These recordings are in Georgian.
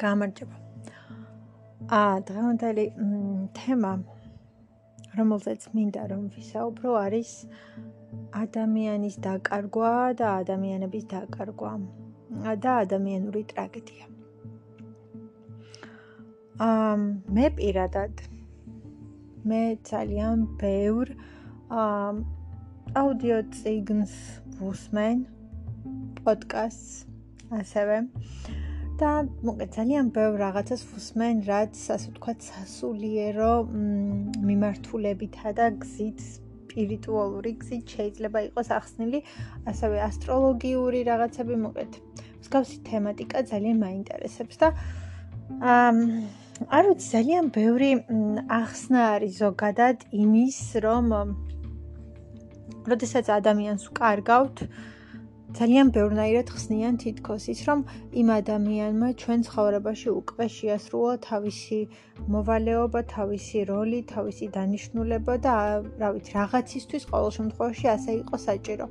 გამარჯობა. აა დღევანდელი თემა რომელზეც მინდა რომ ვისაუბრო არის ადამიანის დაკარგვა და ადამიანების დაკარგვა და ადამიანური ტრაგედია. აა მე პირადად მე ძალიან ბევრ აა აუდიო ციგნს ვუსმენ პოდკასტს ასევე და მოკლედ ძალიან ბევრ რაღაცას ვუსმენ, რაც ასე ვთქვათ, სასულიერო მიმართულებითა და გზით სპირიტუალური გზით შეიძლება იყოს ახსნილი, ასევე ასტროლოგიური რაღაცები, მოკლედ. მსგავსი თემატიკა ძალიან მაინტერესებს და აა არ ვიცი, ძალიან ბევრი ახსნა არის ზოგადად იმის, რომ როდესაც ადამიანს ვკარგავთ, ძალიან ბევრნაირად ხსნიან თითქოს ის, რომ იმ ადამიანმა ჩვენ ცხოვრებაში უკვე შეასრულა თავისი მოვალეობა, თავისი როლი, თავისი დანიშნულება და რა ვიცი, რაღაცისთვის ყოველ შემთხვევაში ასე იყო საჭირო.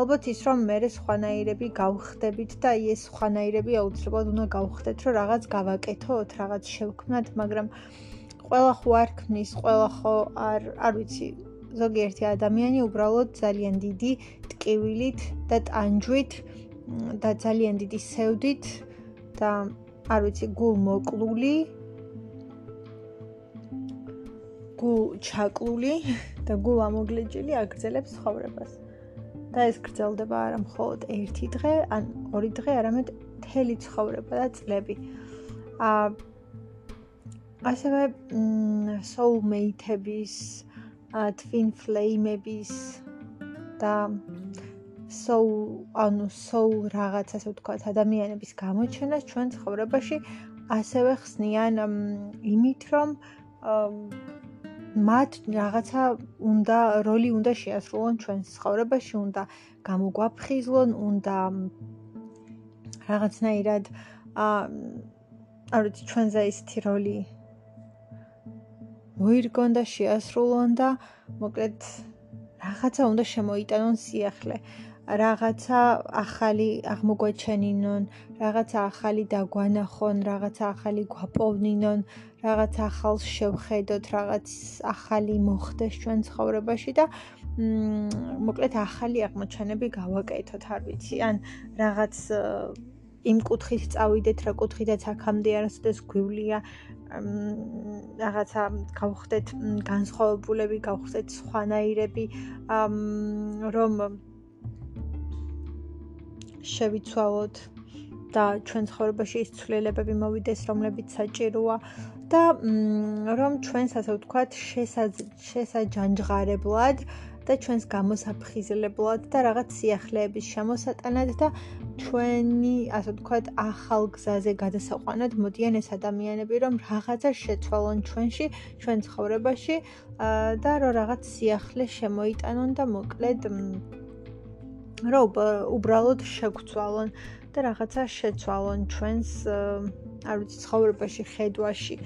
ალბათ ის რომ მე სხვანაირები გავხდებით და ეს სხვანაირები აუცილებლად უნდა გავხდეთ, რომ რაღაც გავაკეთოთ, რაღაც შევქმნათ, მაგრამ ყველა ხო არ ქმნის, ყველა ხო არ არ ვიცი, ზოგიერთი ადამიანი უბრალოდ ძალიან დიდი ტკივილით და ტანჯვით და ძალიან დიდი სევდით და არ ვიცი გულ მოკლული გულ ჩაკლული და გულ ამოგლეჭილი აგრძელებს ცხოვრებას. და ეს გრძელდება არა მხოლოდ ერთი დღე ან ორი დღე არამედ მთელი ცხოვრება და წლები. ა ასევე soulmate-ების twin flame-ების და soul ანუ soul რაღაც ასე ვთქვათ ადამიანების გამოჩენას ჩვენ ცხოვრებაში ასევე ხსნიან იმით რომ მათ რაღაცა უნდა როლი უნდა შეასრულონ ჩვენ ცხოვრებაში უნდა გამოგვაფხიზლონ უნდა რაღაცნაირად აა არ ვიცი ჩვენზე ისეთი როლი მოირგონ და შეასრულონ და მოკლედ რაღაცა უნდა შემოიტანონ სიახლე. რაღაცა ახალი აღმოგვეჩენინონ, რაღაცა ახალი დაგვანახონ, რაღაცა ახალი გვაპოვნინონ, რაღაც ახალს შევხედოთ, რაღაც ახალი მოხდეს ჩვენ ცხოვრებაში და მოკლედ ახალი აღმოჩენები გავაკეთოთ, არ ვიცი, ან რაღაც იმ კუთხით წავიდეთ, რა კუთხითაც აქამდე არასოდეს გვივლია, რაღაცა გავხდეთ განსხვავებულები, გავხდეთ სხვანაირები, რომ შევიცვალოთ და ჩვენ ცხოვრებაში ის ცვლილებები მოვიდეს, რომლებიც საჭიროა და რომ ჩვენს ასე ვთქვათ, შესაჯანჯღარებლად და ჩვენს გამოსაფხიზლებლად და რაღაც სიახლეების შემოსატანად და ჩვენი, ასე ვთქვათ, ახალ გზაზე გადასაყვანად მოდიან ეს ადამიანები, რომ რაღაცა შეცვალონ ჩვენში, ჩვენ ცხოვრებაში და რომ რაღაც სიახლე შემოიტანონ და მოკლედ რომ უბრალოდ შეგვცვალონ და რაღაცა შეცვალონ ჩვენს არ ვიცი ცხოვრებაში, ხედვაში.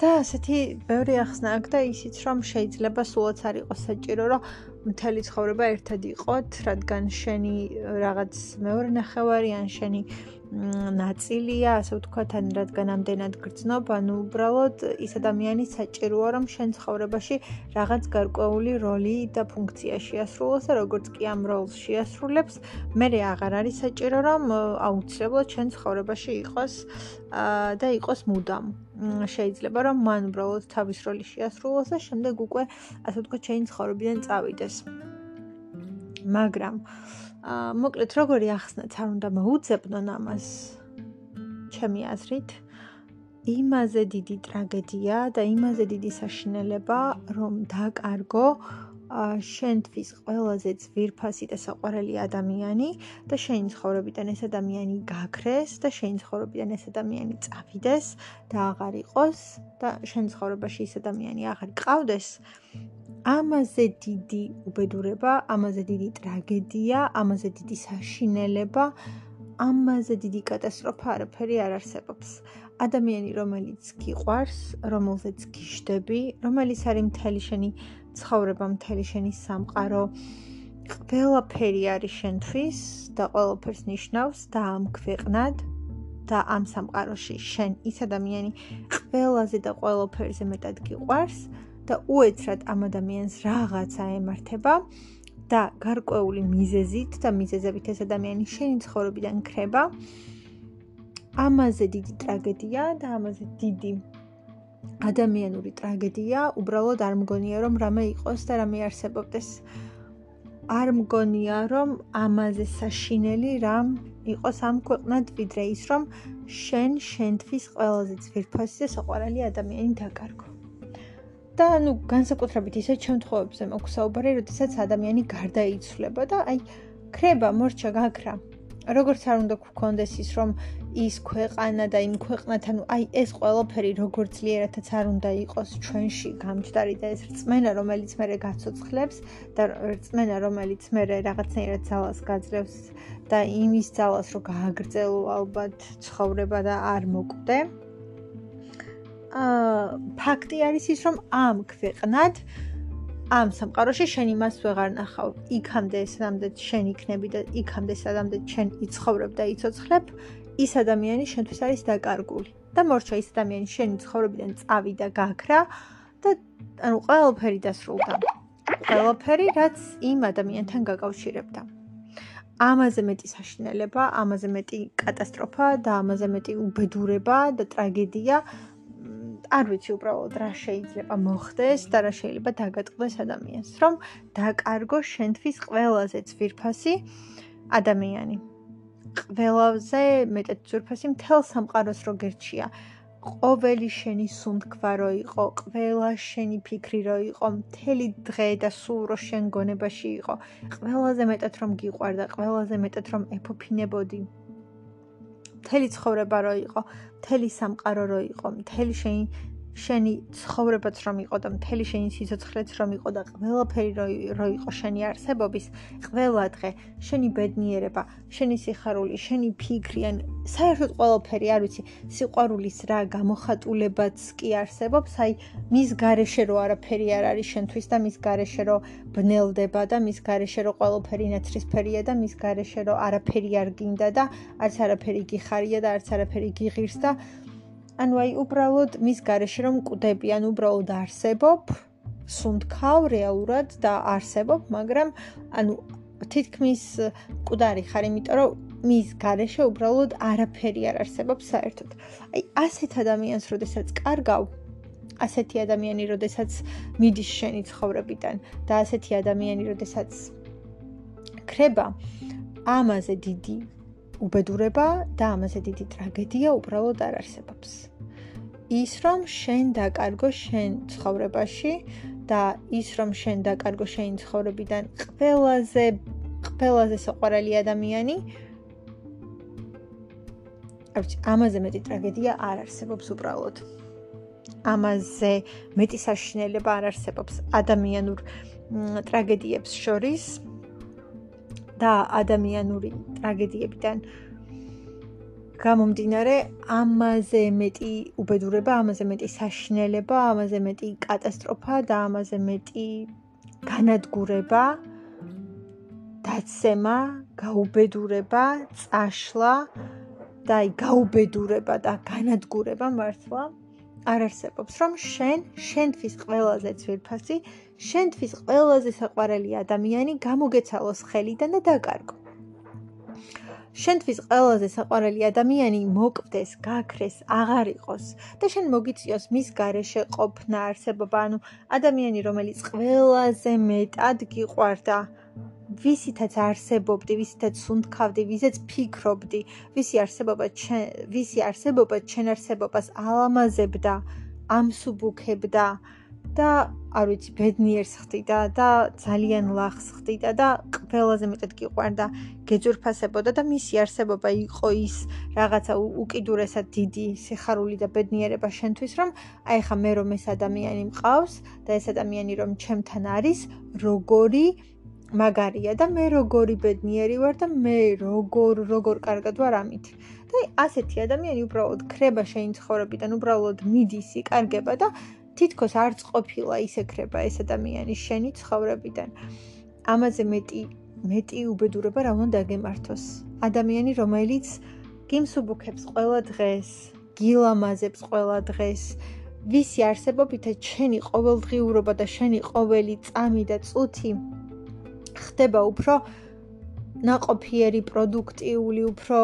და ასეთი ბევრი ახსნა აქვს და ისიც რომ შეიძლება სულაც არ იყოს საჭირო რომ მთელი ცხოვრება ერთად იყოთ, რადგან შენი რაღაც მეორე ნახევარი ან შენი ნაწილია, ასე ვთქვათ, ან რადგან ამდენად გრძნობ, ანუ უბრალოდ ის ადამიანი საჭიროა, რომ შენ ცხოვრებაში რაღაც გარკვეული როლი და ფუნქცია შეასრულოს და როგორც კი ამ როლს შეასრულებს, მე აღარ არის საჭირო, რომ აუცილებლად შენ ცხოვრებაში იყოს და იყოს მუდამ. შეიძლება რომ მან უბრალოდ თავის როლი შეასრულოს და შემდეგ უკვე ასე ვთქვათ შეინ ცხოვრებიდან წავიდეს. მაგრამ აა მოკლედ როგორი ახსნათ არ უნდა მოუძებნონ ამას? ჩემი აზრით იმაზე დიდი ტრაგედია და იმაზე დიდი საშინელება რომ დაკარგო შენთვის ყველაზე ძვირფასი და საყვარელი ადამიანი და შენი ცხოვრებიდან ეს ადამიანი გაქრეს და შენი ცხოვრებიდან ეს ადამიანი წავიდეს და აღარ იყოს და შენი ცხოვრებაში ეს ადამიანი აღარ ყავდეს ამაზე დიდი უბედურება, ამაზე დიდი ტრაგედია, ამაზე დიდი საშინელება, ამაზე დიდი კატასტროფა არაფერი არ არსებობს. ადამიანი, რომელიც გიყვარს, რომელზეც გიშდები, რომელიც არის მთელი შენი ცხოვრება მთელი შენი სამყარო ყველაფერი არის შენთვის და ყველაფერს ნიშნავს და ამ ქვეყნად და ამ სამყაროში შენ ის ადამიანი ყველაზე და ყველაფერზე მეტად გიყვარს და უეცრად ამ ადამიანს რაღაცა ემართება და გარკვეული მიზეზით და მიზეზებით ეს ადამიანი შენი ცხოვრებიდან ქრება. ამაზე დიდი ტრაგედია და ამაზე დიდი ადამიანური ტრაგედია. უბრალოდ არ მგონია რომ რამე იყოს და რამე არსებობდეს. არ მგონია რომ ამაზე საშინელი რამ იყოს ამ ქვეყნად ვიდრე ის რომ შენ შენთვის ყველაზე ძვირფასი და საყვარელი ადამიანი დაკარგო და ნუ განსაკუთრებით ისეთ შემთხვევებში მოგსაუბარი, როდესაც ადამიანი გარდაიცვლება და აი ქრება, მორჩა გაქრა. როგორც არ უნდა გქონდეს ის რომ ის ქვეყანა და იმ ქვეყნთან აი ეს ყველაფერი როგორც ლიერათაც არ უნდა იყოს ჩვენში გამჯდარი და ეს რწმენა რომელიც მე გაცოცხლებს და რწმენა რომელიც მე რაღაცნაირად ძალას გაძლევს და იმის ძალას რომ გააგრძელო ალბათ ცხოვრება და არ მოკვდე ფაქტი არის ის რომ ამ ქვეყნად ამ სამყაროში შენ იმას ვეღარ ნახავ. იქამდე სამდე შენ იქნები და იქამდე სამდე შენ იცხოვრებ და იცოცხლებ, ის ადამიანი შენთვის არის დაკარგული. და მორჩა ის ადამიანი შენი ცხოვრებიდან წავიდა, გაქრა და ანუ ყველაფერი დასრულდა. ყველაფერი რაც იმ ადამიანთან გაკავშირებდა. ამაზე მეტი საშინელება, ამაზე მეტი კატასტროფა და ამაზე მეტი უბედურება და ტრაგედია არ ვიცი უბრალოდ რა შეიძლება მოხდეს და რა შეიძლება დაგატყდეს ადამიანს, რომ დაკარგო შენთვის ყველაზე ძვირფასი ადამიანი. ყველაზე მეტად ძვირფასი მთელ სამყაროს რო გერჩია. ყოველი შენი სუნთქვა რო იყო, ყველა შენი ფიქრი რო იყო, მთელი დღე და სულ რო შენ გონებაში იყო, ყველაზე მეტად რომ გიყვარდა, ყველაზე მეტად რომ ეფოფინებოდი მთელი ცხოვრება რო იყო, მთელი სამყარო რო იყო, მთელი შენი შენი ცხოვრებაც რომ იყო და მთელი შენი სიცოცხლეც რომ იყო და ყველაფერი რო იყო შენი არსებობის ყველა დღე შენი ბედნიერება შენი სიხარული შენი ფიქრი ან საერთოდ ყველაფერი არ ვიცი სიყვარულის რა გამოხატულებაც კი არსებობს აი მის გარეშე რო არაფერი არ არის შენთვის და მის გარეშე რო ბნელდება და მის გარეშე რო ყველაფერი ნაცრისფერია და მის გარეშე რო არაფერი არ გინდა და არც არაფერი გიხარია და არც არაფერი გიღირს და ანუ აი უბრალოდ მის garaშე რომ კვდები, ანუ უბრალოდ არსებობ, სუნთქავ რეალურად და არსებობ, მაგრამ ანუ თითქმის კვდარი ხარ, იმიტომ რომ მის garaშე უბრალოდ არაფერი არ არსებობს საერთოდ. აი ასეთ ადამიანს, როდესაც კარგავ, ასეთი ადამიანი, როდესაც მიდის შენი ცხოვრებიდან და ასეთი ადამიანი, როდესაც ქრება, ამაზე დიდი უბედურება და ამაზე დიდი ტრაგედია უბრალოდ არ არსებობს. ის რომ შენ დაკარგო შენ ცხოვრებაში და ის რომ შენ დაკარგო შენ ცხოვრებიდან ყველაზე ყველაზე საყვარელი ადამიანი არჩი ამაზე მეტი ტრაგედია არ არსებობს უბრალოდ. ამაზე მეტი საშინელება არ არსებობს ადამიანურ ტრაგედიებს შორის. და ადამიანური ტრაგედიებიდან გამომდინარე ამაზე მეტი უბედურება, ამაზე მეტი საშინელება, ამაზე მეტი კატასტროფა და ამაზე მეტი განადგურება, დაცემა, გაუბედურება, წაშლა და აი გაუბედურება და განადგურება მართლა არ არსებობს, რომ შენ შენთვის ყველაზე ძვირფასი, შენთვის ყველაზე საყვარელი ადამიანი გამოგეცალოს ხელიდან და დაკარგო. შენთვის ყველაზე საყვარელი ადამიანი მოკვდეს, გაქრეს, აღარ იყოს და შენ მოგიწიოს მის garaშე ყოფნა არსებობა, ანუ ადამიანი, რომელიც ყველაზე მეტად გიყვარდა. ვისითაც არსებობდი, ვისითაც სუნთქავდი, ვისაც ფიქრობდი, ვისი არსებობა ჩენ, ვისი არსებობა ჩენ არსებობას ალამაზებდა, ამსუბუქებდა და არ ვიცი, ბედნიერს ხდიდა და ძალიან ლახს ხდიდა და ყველაზე მეტად გიყვარდა, გეძურფასებოდა და მისი არსებობა იყო ის რაღაცა უკიდურესად დიდი სიხარული და ბედნიერება შენთვის, რომ აი ხა მე რომ ეს ადამიანი მყავს და ეს ადამიანი რომ ჩემთან არის, როგორი მაგარია და მე როგორი ბედნიერი ვარ და მე როგორ როგორ კარგად ვარ ამით. და ასეთი ადამიანი უბრალოდ ქრება შენ ცხოვრებიდან, უბრალოდ მიდის, იკარგება და თითქოს არც ყოფილა ისეკრება ეს ადამიანი შენი ცხოვრებიდან. ამაზე მეტი მეტი უბედურება რა უნდა გემართოს. ადამიანი, რომელიც გიმსუბუქებს ყველა დღეს, გილამაზებს ყველა დღეს. ვისი არსებობითაც შენი ყოველდღიურობა და შენი ყოველი წამი და წუთი ხდება უფრო ნაყოფიერი, პროდუქტიული, უფრო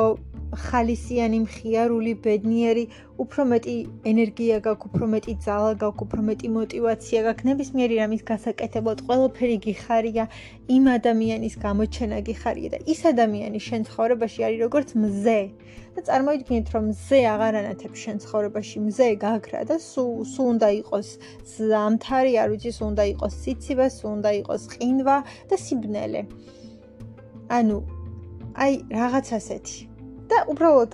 ხალისიანი, მხიარული, ბედნიერი, უფრო მეტი ენერგია გაქვს, უფრო მეტი ძალა გაქვს, უფრო მეტი мотиваცია გაქვს, ნებისმიერი რამის გასაკეთებლად ყველაფერი გიხარია, იმ ადამიანის გამოჩენა გიხარია და ის ადამიანი შენ ცხოვრებაში არის როგორც მზე. და წარმოიდგინეთ, რომ მზე აღარ ანათებს შენ ცხოვრებაში, მზე გაგრა და სულ სულ უნდა იყოს ზამთარი, არ ვიცი, სულ უნდა იყოს სიცივე, სულ უნდა იყოს ყინვა და სიბნელე. ანუ აი რაღაც ასეთი. და უბრალოდ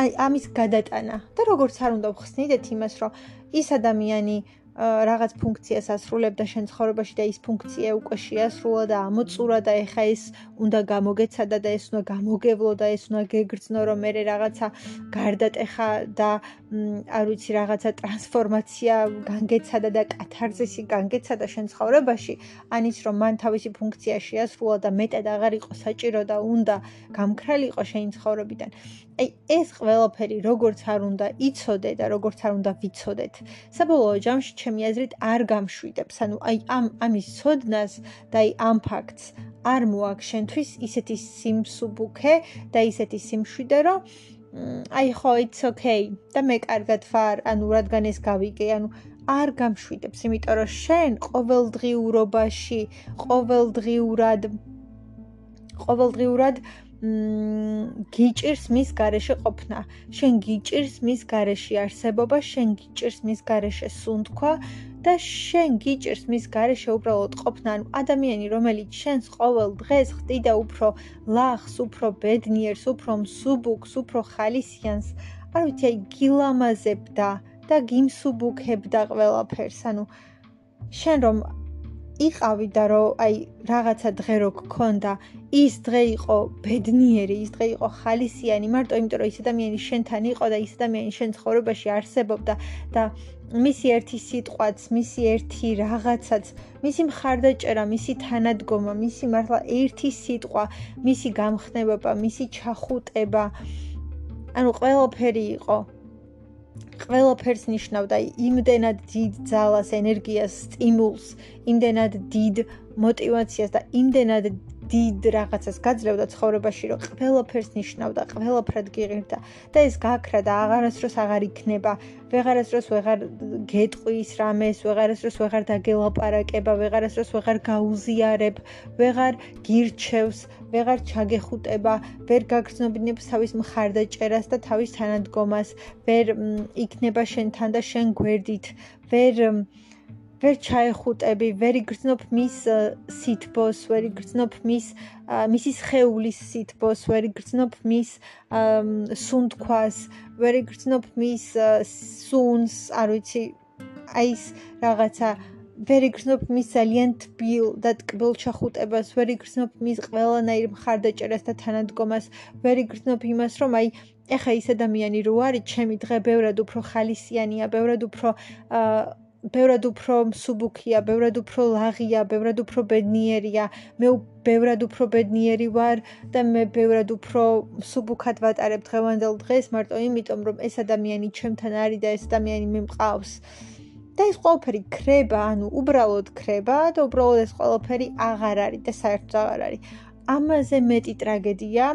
აი ამის გადატანა და როგორც არ უნდა ვხსნიდეთ იმას რომ ის ადამიანი რაღაც ფუნქციას ასრულებდა შენ ცხოვრებაში და ის ფუნქცია უკვე შეასრულა და ამოწურა და ეხა ეს უნდა გამოგეცადა და ეს უნდა გამოგევლო და ეს უნდა გეგრძნო რომ მე რაღაცა გარდატეხა და არ ვიცი რაღაცა ტრანსფორმაცია განგეცადა და კათარზისი განგეცადა შენ ცხოვრებაში ანის რომ მან თავისი ფუნქცია შეასრულა და მეტად აღარ იყო საჭირო და უნდა გამქრალიყო შენ ცხოვრებიდან აი ეს ყველაფერი როგორც არ უნდა იცოდე და როგორც არ უნდა ვიცოდეთ საბოლოო ჯამში ჩემი აზრით არ გამშვიდებს. ანუ აი ამ ამის სოდნას და აი ამ ფაქტს არ მოაქვს შენთვის ისეთი სიმსუბუქე და ისეთი სიმშვიდე, რომ აი ხო, it's okay და მე კარგად ვარ, ანუ რადგან ეს გავიგე, ანუ არ გამშვიდებს, იმიტომ რომ შენ ყოველდღიურობაში, ყოველდღიურად ყოველდღიურად მ გიჭირს მის garaშე ყოფნა. შენ გიჭირს მის garaში არსებობა, შენ გიჭირს მის garaშე სუნთქვა და შენ გიჭირს მის garaშე უბრალოდ ყოფნა. ანუ ადამიანი, რომელიც შენს ყოველ დღეს ხდიდა უფრო ლახს, უფრო ბედნიერს, უფრო მსუბუქს, უფრო ხალისიანს, არ ვიცი, აი გილამაზებდა და გიმსუბუქებდა ყველაფერს. ანუ შენ რომ იყავი და რომ აი რაღაცა დღე რო გქონდა, ის დღე იყო ბედნიერი, ის დღე იყო ხალისიანი, მარტო იმიტომ რომ ის ადამიანი შენთან იყო და ის ადამიანი შენ ცხოვრებაში არსებობდა და მისი ერთი სიტყვაც, მისი ერთი რაღაცაც, მისი მხარდაჭერა, მისი თანადგომა, მისი მართლა ერთი სიტყვა, მისი გამხნევება, მისი ჩახუტება, ანუ ყველაფერი იყო. ყველაფერს ნიშნავდა იმდენად დიდ ძალას, ენერგიას, სტიმულს, იმდენად დიდ мотивაციას და იმდენად დიდ რაღაცას გაძლევდა ცხოვრებაში, რომ ყველაფერს ნიშნავდა, ყველაფრად გიღირდა და ეს გაქრა და აღარასდროს აღარ იქნება. ვეღარასდროს ვეღარ გეტყვის რამეს, ვეღარასდროს ვეღარ დაგელაპარაკება, ვეღარასდროს ვეღარ გაუზიარებ, ვეღარ გირჩევს, ვეღარ ჩაგეხუტება, ვერ გაგრძნობინებს თავის მხარდაჭერას და თავის თანადგომას, ვერ იქნება შენთან და შენ გვერდით, ვერ ვერ ჩაეხუტები, ვერ იგრძნობ მის სითბოს, ვერ იგრძნობ მის მისი ხეულის სითბოს, ვერ იგრძნობ მის სუნთქვას, ვერ იგრძნობ მის სუნს, არ ვიცი, აი ეს რაღაცა ვერ იგრძნობ მის ძალიან თბილ და ტკბილ ჩახუტებას, ვერ იგრძნობ მის ყველანაირ მხარდაჭერას და თანადგომას, ვერ იგრძნობ იმას, რომ აი ეხა ის ადამიანი რო არის, ჩემი დღე ბევრად უფრო ხალისიანია, ბევრად უფრო აა ბევრად უფრო მსუბუქია, ბევრად უფრო ლაღია, ბევრად უფრო ბედნიერია. მე ბევრად უფრო ბედნიერი ვარ და მე ბევრად უფრო მსუბუქად ვატარებ დღევანდელ დღეს, მარტო იმიტომ, რომ ეს ადამიანი ჩემთან არის და ეს ადამიანი მე მყავს. და ეს ყველაფერი ქრება, ანუ უბრალოდ ქრება და უბრალოდ ეს ყველაფერი აღარ არის და საერთოდ აღარ არის. ამაზე მეტი ტრაგედია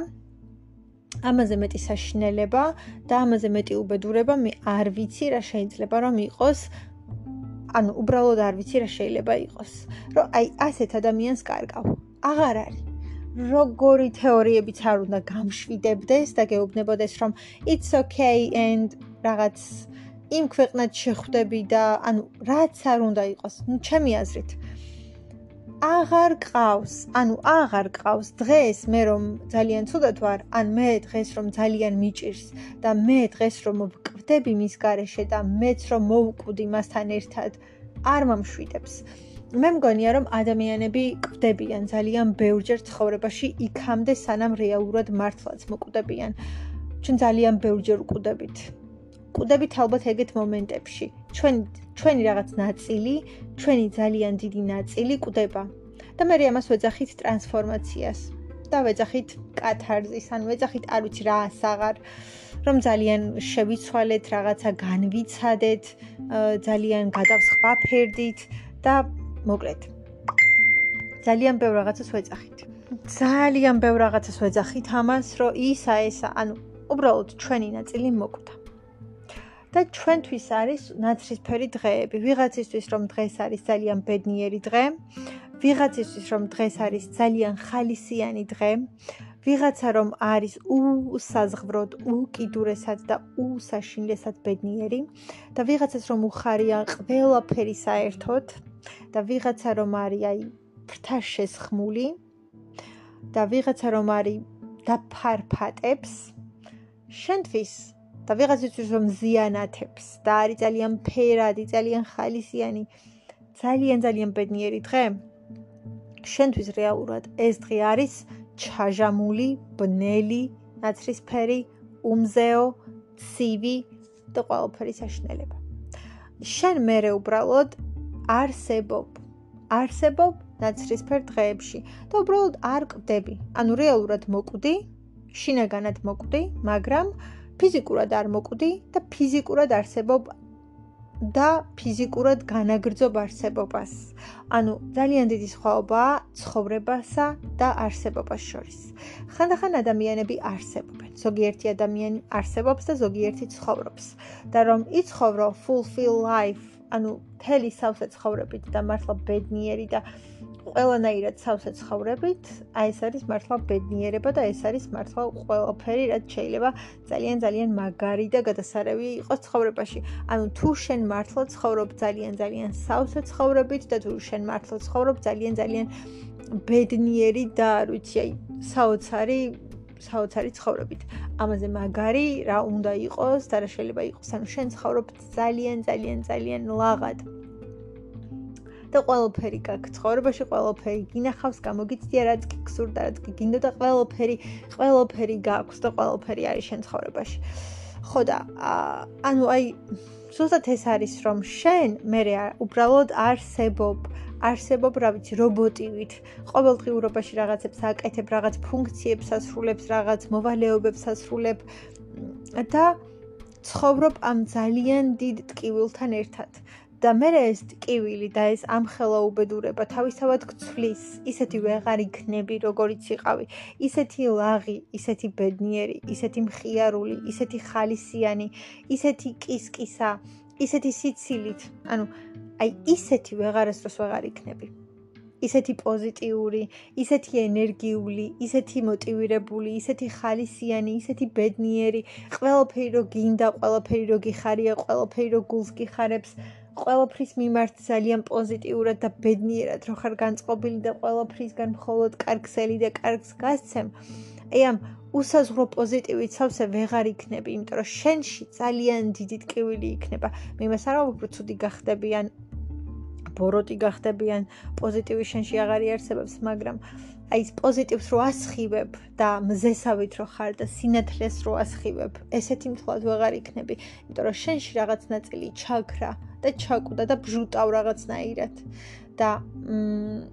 ამაზე მეტი საშინელება და ამაზე მეტი უბედურება მე არ ვიცი რა შეიძლება რომ იყოს ანუ უბრალოდ არ ვიცი რა შეიძლება იყოს. რომ აი ასეთ ადამიანს კარგავ. აღარ არის. როგორი თეორიებიც არ უნდა გამშვიდებდეს და გეუბნებოდეს რომ it's okay and რაღაც იმ ქვეყნად შეხვდები და ანუ რაც არ უნდა იყოს. ნუ ჩემი აზრით. აღარ ყავს, ანუ აღარ ყავს დღეს მე რომ ძალიან ცუდად ვარ, ან მე დღეს რომ ძალიან მიჭირს და მე დღეს რომ ვკვდები მის garaშე და მეც რომ მოვკვდი მასთან ერთად, არ მომშვიდებს. მე მგონია რომ ადამიანები კვდებიან ძალიან ბევრჯერ ცხოვრებაში იქამდე სანამ რეალურად მართლაც მოკვდებიან. ჩვენ ძალიან ბევრჯერ ვკვდებით. კვდებით ალბათ ეგეთ მომენტებში. ჩვენ ჩვენი რაღაც ნაწილი, ჩვენი ძალიან დიდი ნაწილი კვდება. და მე ამას ვეძახით ტრანსფორმაციას. და ვეძახით კათარზის, ან ვეძახით არ ვიცი რა ასაღარ, რომ ძალიან შევიცვალეთ, რაღაცა განვიცადეთ, ძალიან გადავსხვაფერდით და მოკლედ. ძალიან ბევრ რაღაცას ვეძახით. ძალიან ბევრ რაღაცას ვეძახით ამას, რომ ისა ესა, ანუ უბრალოდ ჩვენი ნაწილი მოკვდა. და ჩვენთვის არის ნაცრისფერი დღეები. ვიღაცისთვის რომ დღეს არის ძალიან ბედნიერი დღე, ვიღაცისთვის რომ დღეს არის ძალიან ხალისიანი დღე, ვიღაცა რომ არის უსაზღვროდ, უკიდურესად და უსაშინლესად ბედნიერი. და ვიღაცას რომ უხარია ყველაფერი საერთოდ. და ვიღაცა რომ არის აი ფრთა შესხმული და ვიღაცა რომ არის დაფარფატებს. შენთვის და ვიღაცისთვის რომ ზიანათებს და არის ძალიან ფერადი, ძალიან ხალისიანი, ძალიან ძალიან ბედნიერი დღე. შენთვის რეალურად ეს დღე არის ჩაჟამული, ბნელი, ნაცრისფერი, უმზეო, ცივი და ყველაფერი საშინელება. შენ მეરે უბრალოდ არსებობ. არსებობ ნაცრისფერ დღეებში და უბრალოდ არ კვდები. ანუ რეალურად მოკვდი, შინაგანად მოკვდი, მაგრამ ფიზიკურად არ მოკვდი და ფიზიკურად არსებობ და ფიზიკურად განაგრძობ არსებობას. ანუ ძალიან დიდი სხვაობაა ცხოვრებასა და არსებობას შორის. ხანდახან ადამიანები არსებობენ. ზოგიერთი ადამიანი არსებობს და ზოგიერთი ცხოვრობს. და რომ იცხოვრო fulfill life, ანუ თელი სავსე ცხოვრებით და მართლა ბედნიერი და ყველანაირად სავსე ცხოვრებით, აი ეს არის მართლა ბედნიერება და ეს არის მართლა ყველაფერი, რაც შეიძლება ძალიან ძალიან მაგარი და გადასარევი იყოს ცხოვრებაში. ანუ თუ შენ მართლა ცხოვრობ ძალიან ძალიან სავსე ცხოვრებით და თუ შენ მართლა ცხოვრობ ძალიან ძალიან ბედნიერი და არ ვიცი, აი საოცარი საოცარი ცხოვრებით. ამაზე მაგარი რა უნდა იყოს და რა შეიძლება იყოს. ანუ შენ ცხოვრობ ძალიან ძალიან ძალიან ლაღად. და ყველაფერი გაქვს. ცხოვრებაში, ყველაფერი გინახავს, გამოგიცდია რაც კი გსურდა, რაც კი გინდა და ყველაფერი, ყველაფერი გაქვს და ყველაფერი არის შენ ცხოვრებაში. ხო და ანუ აი ზუსტად ეს არის რომ შენ მე უბრალოდ არსებობ არსებობ რა ვიცი რობოტივით. ყოველდღიურობაში რაღაცებს აკეთებ რაღაც ფუნქციებს ასრულებს რაღაც მოვალეობებს ასრულებ და ცხოვრობ ამ ძალიან დიდ ტკივილთან ერთად და მე ეს ტკივილი და ეს ამხელა უბედურება თავისთავად გცვლის, ისეთი ვეღარ იქნები, როგორიც იყავი. ისეთი ლაღი, ისეთი ბედნიერი, ისეთი მხიარული, ისეთი ხალისიანი, ისეთი კისკისა, ისეთი სიცილით. ანუ აი ისეთი ვეღარასდროს ვეღარ იქნები. ისეთი პოზიტიური, ისეთი ენერგიული, ისეთი მოტივირებული, ისეთი ხალისიანი, ისეთი ბედნიერი, ყველაფერი რო გინდა, ყველაფერი რო გიხარია, ყველაფერი რო გულს გიხარებს. ყველაფრის მიმართ ძალიან პოზიტიურად და ბედნიერად რო ხარ განწყობილი და ყველაფრისგან მხოლოდ კარგსელი და კარგს გასცემ. აი ამ უსაზღვრო პოზიტივით სავსე ვეღარ იქნები, იმიტომ რომ შენში ძალიან დიდი ტკივილი იქნება. მე მას არ ვუბრ ცუდი გახდებიან ბოროტი გახდებიან, პოზიტივი შენში აღარ იარსებებს, მაგრამ აი ეს პოზიტივს რო ასხივებ და მზესავით რო ხარ და სინათლეს რო ასხივებ, ესეთი მთლად ვეღარ იქნები, იმიტომ რომ შენში რაღაც ნაწილი ჩაქრა და ჩაკვდა და ბჟუტავ რაღაცნაირად. და მ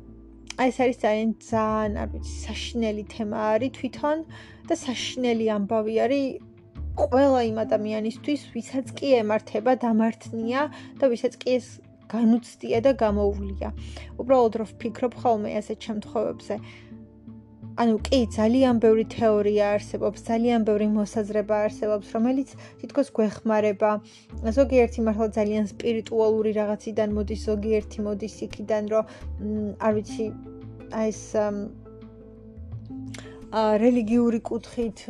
აი ეს არის ძალიან ძალიან, არ ვიცი, საშინელი თემა არის თვითონ და საშინელი ამბავი არის ყველა იმ ადამიანისთვის, ვისაც კი ემართება დამართნია და ვისაც კი ეს განუცდია და გამოუვლია. უბრალოდ რო ვფიქრობ ხოლმე ასეთ შემთხვევებზე, ანუ კი ძალიან ბევრი თეორია არსებობს, ძალიან ბევრი მოსაზრება არსებობს, რომელიც თითქოს გვეხმარება. ზოგიერთი მართლა ძალიან სპირიტუალური რაღაციდან მოდის, ზოგიერთი მოდის იქიდან, რომ არ ვიცი, აი ეს რელიგიური კუთხით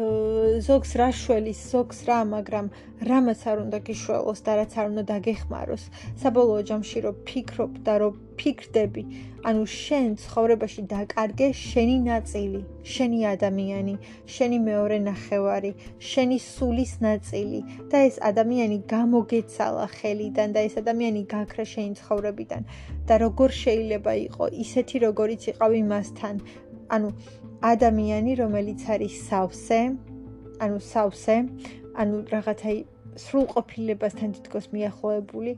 ზოგს რა შველის, ზოგს რა, მაგრამ რამაც არ უნდა გიშველოს და რაც არ უნდა დაგეხმაროს. საბოლოო ჯამში რო ფიქრობ და რო ფიქრდები, ანუ შენ ცხოვრებაში დაკარგე შენი ნაწილი, შენი ადამიანი, შენი მეორე ნახევარი, შენი სულის ნაწილი და ეს ადამიანი გამოგეცალა ხელიდან და ეს ადამიანი გაქრა შენი ცხოვრებიდან და როგორ შეიძლება იყო ისეთი როგორიც იყავი მასთან, ანუ ადამიანი, რომელიც არის სავსე, ანუ სავსე, ანუ რაღაცაი სრულყოფილებასთან თითქოს მიახლოებული,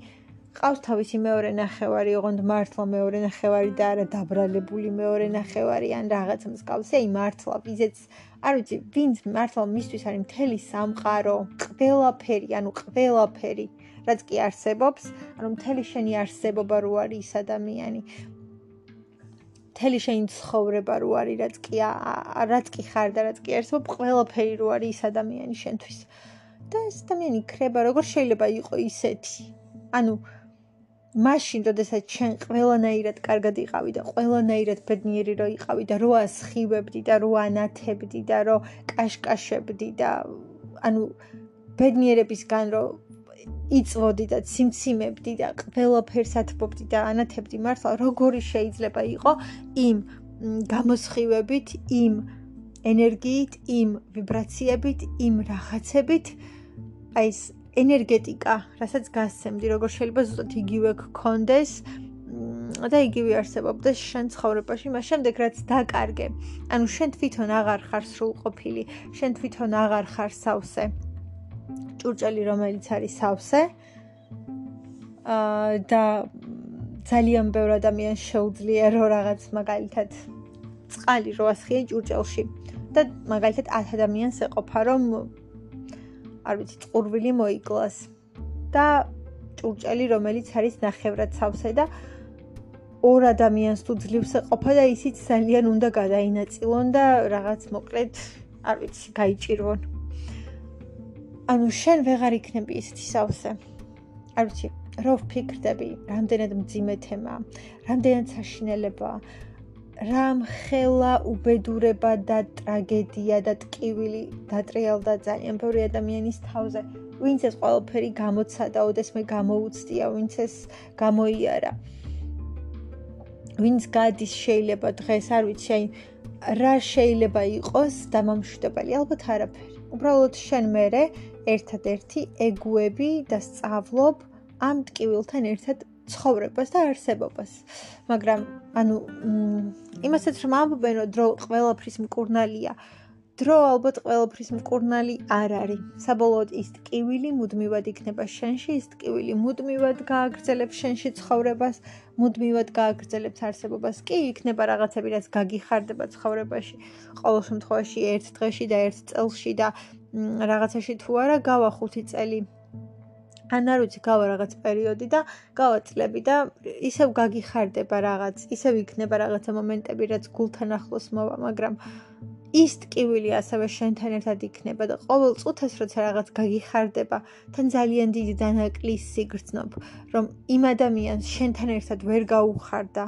ყავს თავისი მეორე ნახევარი, ოღონდ მართლა მეორე ნახევარი და არა დაბრალებული მეორე ნახევარი ან რაღაც მსგავსი, აი მართლა ვიზეც არ ვიცი, ვინც მართლა მისთვის არის მთელი სამყარო, ყველაფერი, ანუ ყველაფერი, რაც კი არსებობს, ანუ მთელი შენი არსებობა რო არის ადამიანი. მთელი შენი ცხოვრება რო არის, რაც კი რაც კი ხარ და რაც კი არსებობს, ყველაფერი რო არის ადამიანი შენთვის. და ეს ადამიანი ხრება, როგორ შეიძლება იყოს ისეთი? ანუ მაშინ, როდესაც ჩვენ ყველანაირად კარგად იყავი და ყველანაირად ბედნიერი რო იყავი და რო ასხივებდი და რო ანათებდი და რო კაშკაშებდი და ანუ ბედნიერებისგან რო იწვოდი და ციმციმებდი და ყველაფერს ათბობდი და ანათებდი მართლა როგორი შეიძლება იყო იმ გამოსხივებით, იმ ენერგიით, იმ ვიბრაციებით, იმ რაღაცებით აი ეს ენერგეტიკა, რასაც გასცემდი, როგორ შეიძლება ზუსტად იგივე გქონდეს და იგივე არსებობდეს შენ ცხოვრებაში, მას შემდეგ რაც დაკარგე. ანუ შენ თვითონ აღარ ხარ სრულყოფილი, შენ თვითონ აღარ ხარ სავსე. ჭურჭელი რომელიც არის სავსე. აა და ძალიან ბევრ ადამიანს შეუძლია რო რაღაც მაგალითად წყალი რო ასხიე ჭურჭელში და მაგალითად 10 ადამიანს ეყოფა რომ არ ვიცი, წყურვილი მოიკლას და ჭურჭელი, რომელიც არის ნახევრად სავსე და ორ ადამიანს თუ ძლივს ეყოფა და ისიც ძალიან უნდა გადაინაწილონ და რაღაც მოკლედ, არ ვიცი, გაიჭირონ. ანუ შენ ვეღარ იქნები ისეთი სავსე. არ ვიცი, რო ვფიქრდები, რამდენად მძიმე თემაა, რამდენად საშინელებაა. რამ ხელა უბედურება და ტრაგედია და ტკივილი დატრიალდა ძალიან ბევრი ადამიანის თავზე. ვინც ეს ყველაფერი გამოცადა, ოდესმე გამოუცდია, ვინც ეს გამოიარა. ვინც გადის შეიძლება დღეს, არ ვიცი, აი რა შეიძლება იყოს დამამშვიდებელი, ალბათ არაფერი. უბრალოდ შენ მეરે ერთადერთი ეგუები და სწავლობ ამ ტკივილთან ერთად ცხოვრებას და არსებობას. მაგრამ ანუ იმასაც რომ ამბობენ რომ დრო ყველაფრის მკურნალია. დრო ალბათ ყველაფრის მკურნალი არ არის. საბოლოოდ ის ტკივილი მუდმივად იქნება შენში, ის ტკივილი მუდმივად გააგრძელებს შენში ცხოვრებას, მუდმივად გააგრძელებს არსებობას. კი, იქნება რაღაცები, რაც გაგიხარდება ცხოვრებაში. ყოველ შემთხვევაში ერთ დღეში და ერთ წელში და რაღაცაში თუ არა გავა 5 წელი ან არ ვიცი გავა რაღაც პერიოდი და გავა წლები და ისევ გაგიხარდება რაღაც, ისევ იქნება რაღაცა მომენტები, რაც გულთან ახლოს მოვა, მაგრამ ის ტკივილი ასევე შენთან ერთად იქნება და ყოველ წუთას როცა რაღაც გაგიხარდება, თან ძალიან დიდი დანაკლისი გრძნობ, რომ იმ ადამიანს შენთან ერთად ვერ გაუხარდა.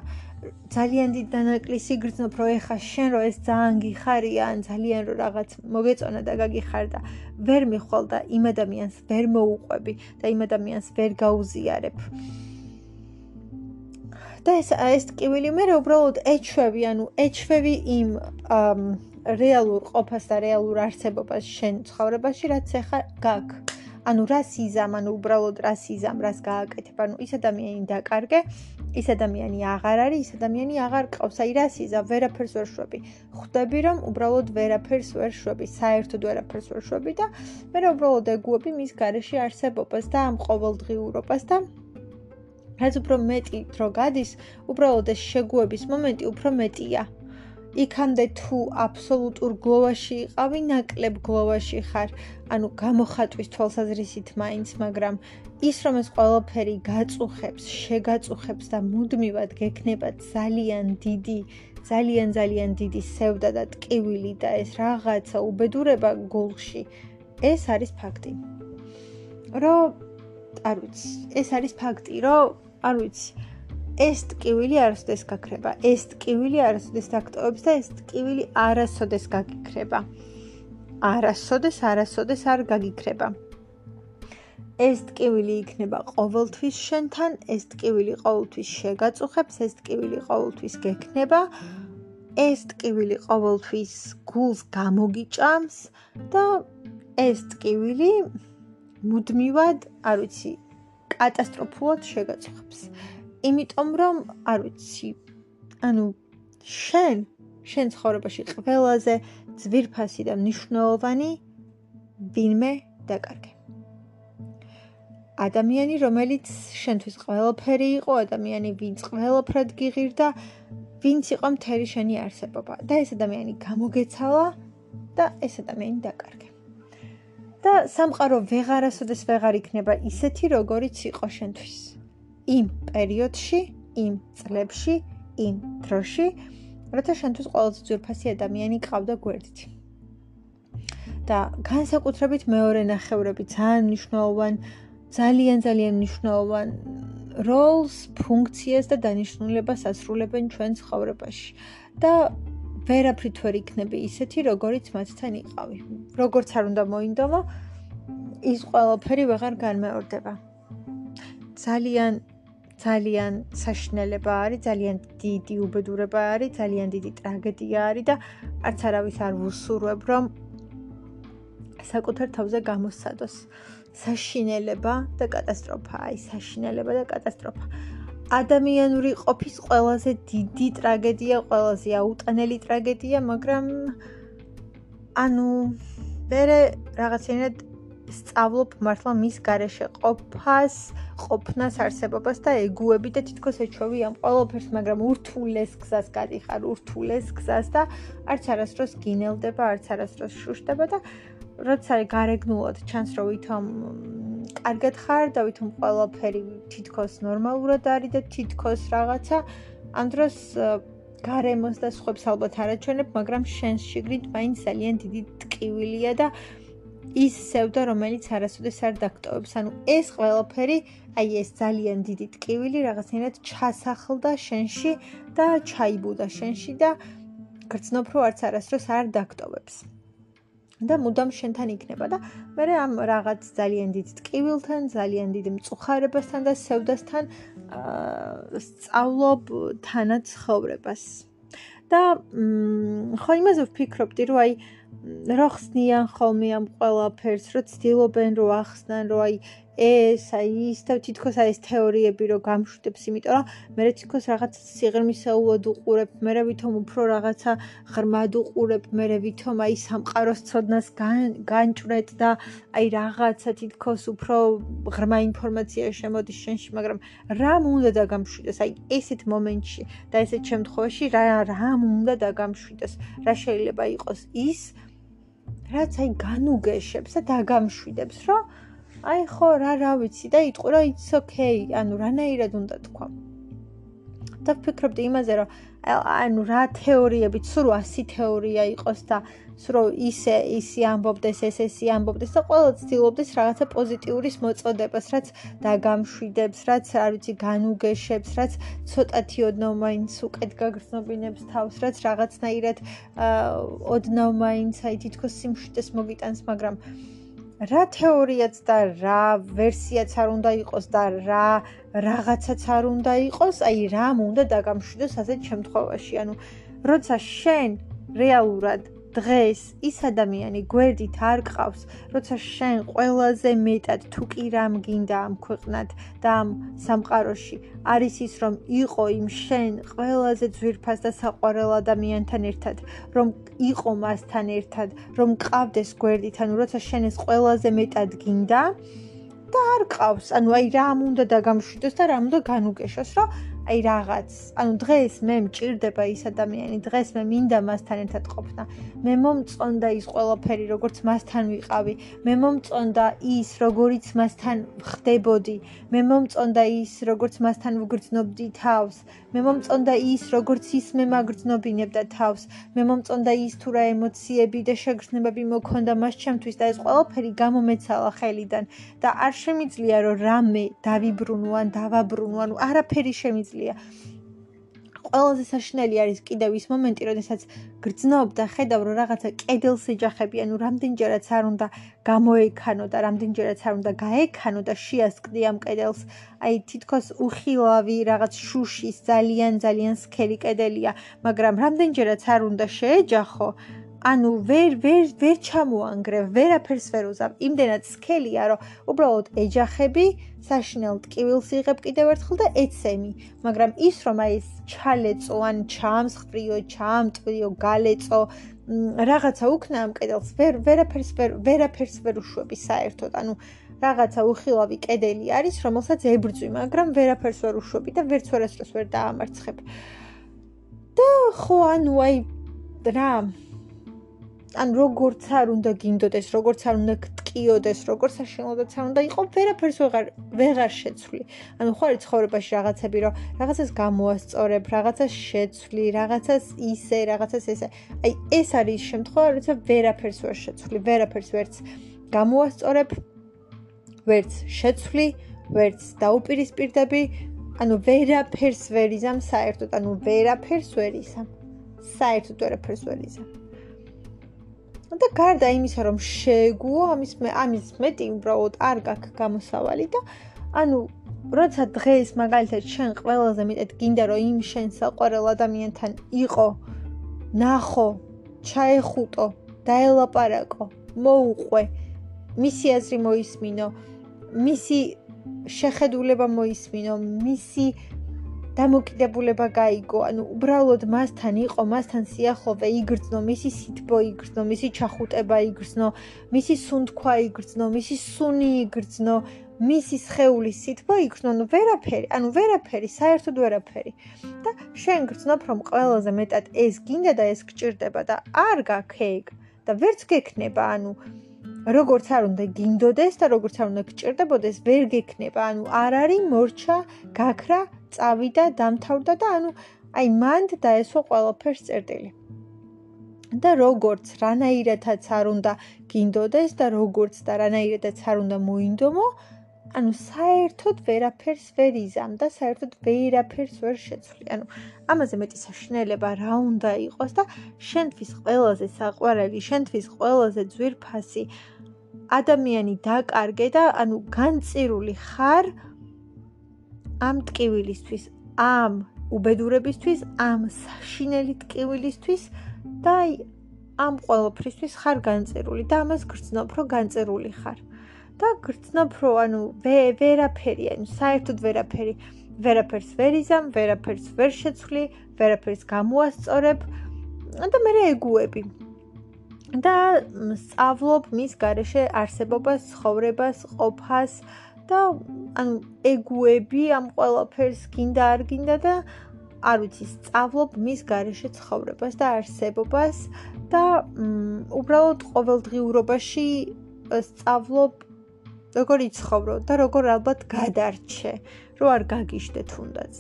ძალიან დიდი დანაკლისი გრძნობ, რომ ეხა შენ რო ეს ძალიან გიხარია, ან ძალიან რო რაღაც მოგეწონა და გაგიხარდა, ვერ მიხვალ და იმ ადამიანს ვერ მოუყვები და იმ ადამიანს ვერ გაუზიარებ. და ეს ეს ტკივილი მე უბრალოდ ეჩვევი, ანუ ეჩვევი იმ რეალურ ყოფას და რეალურ არსებობას შენ ცხოვრებაში, რაც ახლა გაქვს. ანუ რას იზამ, ანუ უბრალოდ რას იზამ, რას გააკეთებ, ანუ ის ადამიანი დაკარგე, ის ადამიანი აღარ არის, ის ადამიანი აღარ ყავს, აი რას იზამ, ვერაფერს ვერ შვები. ხვდები რომ უბრალოდ ვერაფერს ვერ შვები, საერთოდ ვერაფერს ვერ შვები და მე რა უბრალოდ ეგუები მის გარეშე არსებობას და ამ ყოველდღიურობას და რაც უფრო მეტი დრო გადის, უბრალოდ ეს შეგუების მომენტი უფრო მეტია. იქამდე თუ აბსოლუტურ გლოვაში იყავი, ნაკლებ გლოვაში ხარ, ანუ გამოხატვის თვალსაზრისით მაინც, მაგრამ ის რომ ეს ყველაფერი გაწუხებს, შეგაწუხებს და მუდმივად გექნება ძალიან დიდი, ძალიან ძალიან დიდი სევდა და ტკივილი და ეს რაღაცა უბედურება გულში, ეს არის ფაქტი. რომ არ ვიცი, ეს არის ფაქტი, რომ არ ვიცი ეს ტკივილი არასოდეს გაქრება. ეს ტკივილი არასოდეს დაქტოვებს და ეს ტკივილი არასოდეს გაგიქრება. არასოდეს, არასოდეს არ გაგიქრება. ეს ტკივილი იქნება ყოველთვის შენთან, ეს ტკივილი ყოველთვის შეგაწუხებს, ეს ტკივილი ყოველთვის გექნება. ეს ტკივილი ყოველთვის გულს გამოგიჭამს და ეს ტკივილი მუდმივად, არ ვიცი, კატასტროფულად შეგაწუხებს. იმიტომ რომ არ ვიცი ანუ შენ შენ ცხოვრებაში ყველაზე ძვირფასი და მნიშვნელოვანი ვინმე დაკარგე ადამიანი, რომელიც შენთვის ყველაფერი იყო, ადამიანი, ვინც ყველაფრად გიღირდა, ვინც იყო მთელი შენი არსებობა და ეს ადამიანი გამოგეცალა და ეს ადამიანი დაკარგე. და სამყარო ვეღარასოდეს ვეღარ იქნება ისეთი, როგორიც იყო შენთვის. იმ პერიოდში, იმ წლებში, იმ დროში, როცა შენთვის ყველაზე ძვირფასი ადამიანი ყავდა გვერდით. და განსაკუთრებით მეორე ნახევრები ძალიან მნიშვნელოვან ძალიან ძალიან მნიშვნელოვან როლს, ფუნქციას და დანიშნულებას ასრულებენ ჩვენ ცხოვრებაში. და ვერაფრით ვერ იქნები ისეთი, როგორიც მათთან იყავი. როგორც არ უნდა მოინდომო, ის ყველაფერი ვეღარ განმეორდება. ძალიან ძალიან საშნელება არის, ძალიან დიდი უბედურება არის, ძალიან დიდი ტრაგედია არის და არც არავის არ ვუსურვებ, რომ საკუთარ თავზე გამოსცადოს საშინელება და კატასტროფა, აი საშინელება და კატასტროფა. ადამიანური ყოფის ყველაზე დიდი ტრაგედია, ყველაზე აუტანელი ტრაგედია, მაგრამ ანუ მე რაღაცინად სწავლობ მართლა მის garaშე ყოფას, ყოფნას, არსებობას და ეგუები და თითქოს ეჩვევი ამ ყოველფერს, მაგრამ ურთულეს გზას გადიხარ, ურთულეს გზას და არც არასდროს გინელდება, არც არასდროს შუშტება და როცა გარეგნულად ჩანს რომ ვითომ კარგად ხარ და ვითომ ყველაფერი თითქოს ნორმალურად არის და თითქოს რაღაცა ამ დროს გარემოს და სხვებს ალბათ არაჩვენებ, მაგრამ შენს შიგნით მაინც ძალიან დიდი ტკივილია და ის სევდა, რომელიც არასოდეს არ დაგტოვებს. ანუ ეს ყველაფერი, აი ეს ძალიან დიდი ტკივილი რაღაცნაირად ჩასახლდა შენში და ჩაიბუდა შენში და გრძნობ რო არც არასდროს არ დაგტოვებს. და მუდამ შენთან იქნება და მე ამ რაღაც ძალიან დიდ ტკივილთან, ძალიან დიდ მწუხარებასთან და სევდასთან აა სწავლობ თანაცხოვრებას. და ხო იმაზე ვფიქრობდი, რომ აი რა ხსნიან ხოლმე ამ ყველაფერს, რომ ცდილობენ რომ ახსნან, რომ აი ეს აი ის და თითქოს აი ეს თეორიები რო გამშვიდებს, იმიტომ რომ მე თითქოს რაღაც სიღრმისეულად უყურებ, მე ვითომ უფრო რაღაცა ღრმად უყურებ, მე ვითომ აი სამყაროს ცოდნას განჭრეთ და აი რაღაცა თითქოს უფრო ღრმა ინფორმაცია შემოდის შენში, მაგრამ რამ უნდა დაგამშვიდეს აი ესეთ მომენტში და ესეთ შემთხვევაში რა რამ უნდა დაგამშვიდეს? რა შეიძლება იყოს ის რაც აი განუგეშებს და დაგამშვიდებს, რომ აი ხო რა რა ვიცი და იტყვი რომ it's okay, ანუ რანაირად უნდა თქვა. და ვფიქრობდი იმაზე რომ ანუ რა თეორიები, სულ 100 თეორია იყოს და სულ ისე ისი ამბობდეს, ეს ესი ამბობდეს და ყველა ცდილობდეს რაღაცა პოზიტიურის მოწოდებას, რაც დაგამშვიდებს, რაც არ ვიცი, განუგეშებს, რაც ცოტათი ოდნავ მაინც უკეთ გაგრძნობინებს თავს, რაც რაღაცნაირად ოდნავ მაინც აი თითქოს სიმშვიდეს მოგიტანს, მაგრამ რა თეორიაც და რა ვერსიაც არ უნდა იყოს და რა რაღაცაც არ უნდა იყოს, აი რამ უნდა დაგამშვიდოს ასეთ შემთხვევაში. ანუ როცა შენ რეალურად დღეს ის ადამიანი გვერდით არ ყავს, როცა შენ ყველაზე მეტად თუ კი რამ გინდა ამ ქვეყნად და ამ სამყაროში. არის ის რომ იყო იმ შენ ყველაზე ძვირფას და საყვარელ ადამიანთან ერთად, რომ იყო მასთან ერთად, რომ ყავდეს გვერდით, ანუ როცა შენ ეს ყველაზე მეტად გინდა და არ ყავს, ანუ აი რამ უნდა დაგამშვიდოს და რამ უნდა განუგეშოს, რომ აი რაღაც, ანუ დღეს მე მჭირდება ის ადამიანი, დღეს მე მინდა მასთან ერთად ყოფნა. მე მომწონდა ის ყველაფერი, როგორც მასთან ვიყავი. მე მომწონდა ის, როგორიც მასთან ხდებოდი. მე მომწონდა ის, როგორც მასთან ვგრძნობდი თავს. მე მომწონდა ის, როგორც ის მე მაგრძნობინებდა თავს. მე მომწონდა ის თუ რა ემოციები და შეგრძნებები მოქონდა მას ჩემთვის და ეს ყველაფერი გამომეცალა ხელიდან და არ შემიძლია რომ რამე დავიბრუნო ან დავაბრუნო, ანუ არაფერი შემიძლია შეუძლია. ყველაზე საშნელი არის კიდევ ის მომენტი, როდესაც გრძნობ და ხედავ, რომ რაღაცა კედელს ეჯახები, ანუ რამდენჯერაც არ უნდა გამოექანო და რამდენჯერაც არ უნდა გაექანო და შეასკდი ამ კედელს. აი თითქოს უხილავი რაღაც შუშის ძალიან ძალიან სქელი კედელია, მაგრამ რამდენჯერაც არ უნდა შეეჯახო, ანუ ვერ ვერ ვერ ჩამოანგრევ, ვერაფერს ვერ უზავ. იმდენად სქელია, რომ უბრალოდ ეჯახები, საშინელ ტკივილს იღებ კიდევ ერთხელ და ეცემი. მაგრამ ის რომ აი ეს ჩალეწო, ან ჩამსხვრიო, ჩამტვიო, გალეწო, რაღაცა უკნა ამ კედელს, ვერ ვერაფერს ვერ ვერაფერს ვერ უშვები საერთოდ. ანუ რაღაცა უხილავი კედელი არის, რომელსაც ებრძვი, მაგრამ ვერაფერს ვერ უშვები და ვერც ვერასდროს ვერ დაამარცხებ. და ხო, ანუ აი რა ან როგორც არ უნდა გინდოდეს, როგორც არ უნდა გტკიოდეს, როგორც საშინელოდაც არ უნდა იყო, ვერაფერს ვეღარ ვეღარ შეცვლი. ანუ ხო არის ცხოვრებაში რაღაცები, რომ რაღაცას გამოასწორებ, რაღაცას შეცვლი, რაღაცას ისე, რაღაცას ესე. აი ეს არის შემთხვევა, როცა ვერაფერს ვერ შეცვლი, ვერაფერს ვერც გამოასწორებ, ვერც შეცვლი, ვერც დაუპირისპირდები, ანუ ვერაფერს ვერ იზამ საერთოდ, ანუ ვერაფერს ვერ იზამ. საერთოდ ვერაფერს ვერ იზამ. და გარდა იმისა, რომ შეგუო, ამის მე ამის მეტი უბრალოდ არ გაქვს გამოსავალი და ანუ როცა დღეს მაგალითად შენ ყველაზე მეტად გინდა რომ იმ შენ საყვარელ ადამიანთან იყო ნახო, ჩაეხუტო, დაელაპარაკო, მოუყვე, მისი აზრი მოისმინო, მისი შეხედულება მოისმინო, მისი დამოკიდებულება გაიგო, ანუ უბრალოდ მასთან იყო, მასთან სიახლოვე იგრძნო, მისი სითბო იგრძნო, მისი ჩახუტება იგრძნო, მისი სუნთქვა იგრძნო, მისი სუნი იგრძნო, მისი სხეულის სითბო იგრძნო, ანუ ვერაფერი, ანუ ვერაფერი, საერთოდ ვერაფერი. და შენ გრძნობ, რომ ყველაზე მეტად ეს გინდა და ეს გჭირდება და არ გაქეიგ და ვერც გექნება, ანუ როგორც არ უნდა გინდოდეს და როგორც არ უნდა გჭირდებოდეს, ვერ გექნება, ანუ არ არის მორჩა, გაქრა წავიდა, დამთავრდა და ანუ აი მანდ დაესვა ყველაფერს წერტილი. და როგორც რანაირადაც არ უნდა გინდოდეს და როგორც და რანაირადაც არ უნდა მოინდომო, ანუ საერთოდ ვერაფერს ვერ იზამ და საერთოდ ვერაფერს ვერ შეცვლი. ანუ ამაზე მეტი საშინელება რა უნდა იყოს და შენთვის ყველაზე საყვარელი, შენთვის ყველაზე ძვირფასი ადამიანი დაკარგე და ანუ განწირული ხარ ამ ტკივილისთვის, ამ უბედურებისთვის, ამ საშინელი ტკივილისთვის და ამ ყოველფრისთვის ხარ განწერული და ამას გრძნობ, რომ განწერული ხარ. და გრძნობ, რომ ანუ ვერაფერი, ანუ საერთოდ ვერაფერი, ვერაფერს ვერ იზამ, ვერაფერს ვერ შეცვლი, ვერაფერს გამოასწორებ და მე ეგუები. და სწავლობ მის garaშე არსებობას, ცხოვრებას, ყოფას და ანუ ეგუები ამ ყველაფერს გინდა არ გინდა და არ ვიცი, სწავლობ მის garaშე ცხოვრებას და არსებობას და უბრალოდ ყოველდღიურობაში სწავლობ როგორ იცხოვრო და როგორ ალბათ გადარჩე, რომ არ გაგიშდე თუნდაც.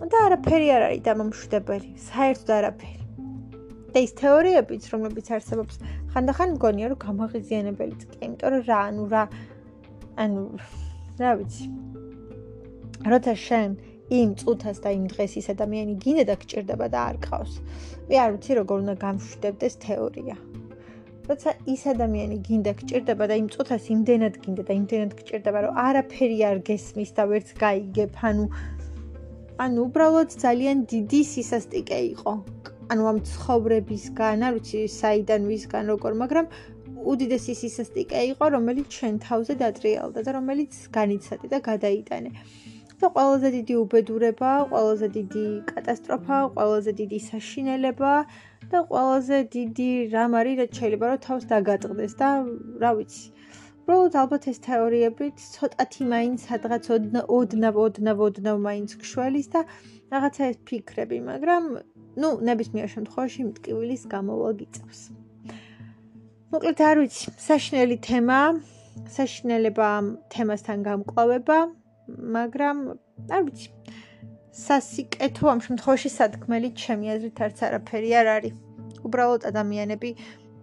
და არაფერი არ არის დამამშვიდებელი, საერთოდ არაფერი. და ის თეორიებიც, რომლებიც არსებობს, ხანდახან მგონია, რომ გამაღიზიანებელიც კი, იმიტომ რომ რა, ანუ რა ანუ რა ვიცი. როცა შენ იმ წუთას და იმ დღეს ის ადამიანი გინდა და გჭირდება და არ ყავს. მე არ ვიცი როგორ უნდა გამშვიდებდეს თეორია. როცა ის ადამიანი გინდა გჭირდება და იმ წუთას იმდენად გინდა და იმდენად გჭირდება, რომ არაფერი არ გესმის და ვერც გაიგებ, ანუ ანუ უბრალოდ ძალიან დიდი სისასტიკე იყო. ანუ ამ ცხოვრებისგან, არ ვიცი, საიდან ვისგან როგორ, მაგრამ უდიდესი სისასტიკე იყო, რომელიც ჩვენ თავზე დატრიალდა და რომელიც განიცადე და გადაიტანე. და ყველაზე დიდი უბედურება, ყველაზე დიდი კატასტროფა, ყველაზე დიდი საშინელება და ყველაზე დიდი რამ არის, რაც შეიძლება რომ თავს დაგატყდეს და რა ვიცი. უბრალოდ ალბათ ეს თეორიები ცოტათი მაინც სადღაც ოდნა ოდნა ოდნა ოდნა მაინც ქშველის და რაღაცა ეს ფიქრები, მაგრამ ну, ნებისმიერ შემთხვევაში მტკივილის გამოვა გიწევს. მოკლედ არ ვიცი, საშინელი თემა, საშინელება თემასთან გამკლავება, მაგრამ არ ვიცი. სასიკეთო ამ შემთხვევაში სათქმელი ჩემი აზრით არც არაფერი არ არის. უბრალოდ ადამიანები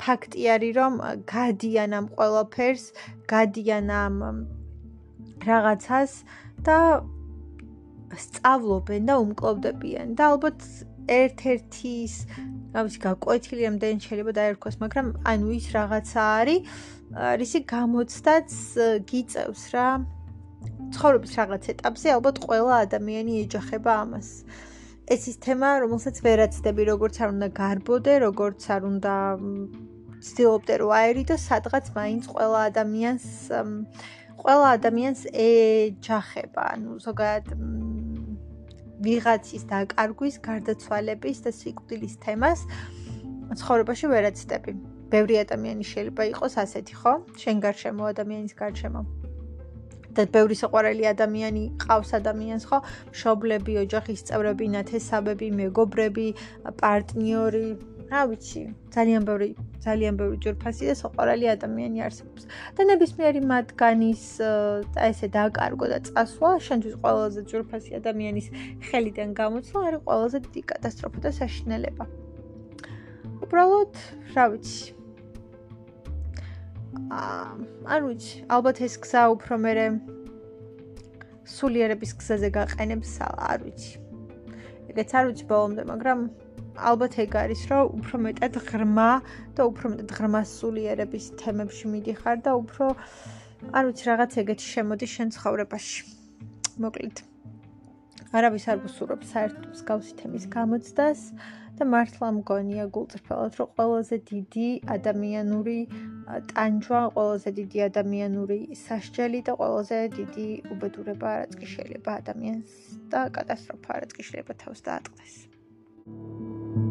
ფაქტი არის, რომ გადიან ამ ყველაფერს, გადიან ამ რაღაცას და სწავლობენ და უმკლავდებიან და ალბათ ერთ-ერთის გავიცი გაკვეთილი ამდენ შეიძლება დაერქვას, მაგრამ ანუ ის რაღაცა არის, რისი გამოცდაც გიწევს რა. ცხოვრების რაღაც ეტაპზე ალბათ ყველა ადამიანი ეჯახება ამას. ეს ის თემა, რომელსაც ვერაცდები, როგორც არ უნდა გარბოდე, როგორც არ უნდა ცდილობდე რომ აერიდო, სადღაც მაინც ყველა ადამიანს ყველა ადამიანს ეჯახება, ანუ ზოგადად ვიღაცის დაკარგვის, გარდაცვალების და სიკვდილის თემას ცხოვრებაში ვერაცდები. ბევრი ადამიანი შეიძლება იყოს ასეთი, ხო? შენ გარშემო ადამიანის გარშემო. და ბევრი საყვარელი ადამიანი ყავს ადამიანს, ხო? მშობლები, ოჯახის წევრები, ნათესავები, მეგობრები, პარტნიორი, რა ვიცი, ძალიან ბევრი ძალიან ბევრი ჯერფასი და საყვარელი ადამიანი არსებობს. და ნებისმიერი მათგანის და ესე დააკარგო და წასვლა, შენთვის ყველაზე ჯერფასი ადამიანის ხელიდან გამოცვა არის ყველაზე დიდი კატასტროფა და საშინელება. უბრალოდ, რა ვიცი. აა, არ ვიცი, ალბათ ეს გზა უფრო მეરે სულიერების გზაზე გაყენებს, არ ვიცი. ეგეც არ ვიცი ბოლომდე, მაგრამ ალბათ ეგ არის, რომ უფრო მეტად ღრმა და უფრო მეტად ღრმა სულიერების თემებში მიდიხარ და უფრო არ ვიცი, რაღაც ეგეთი შემოდი შენ ცხოვრებაში. მოკლედ. არავის არ გსურვებს საერთოდ მსგავსი თემის გამოცდას და მართლა მგონია გულწრფელად, რომ ყველაზე დიდი ადამიანური ტანჯვა, ყველაზე დიდი ადამიანური სასჯელი და ყველაზე დიდი უბედურება რაც კი შეიძლება ადამიანს და კატასტროფა რაც კი შეიძლება თავს დაატყდეს. thank you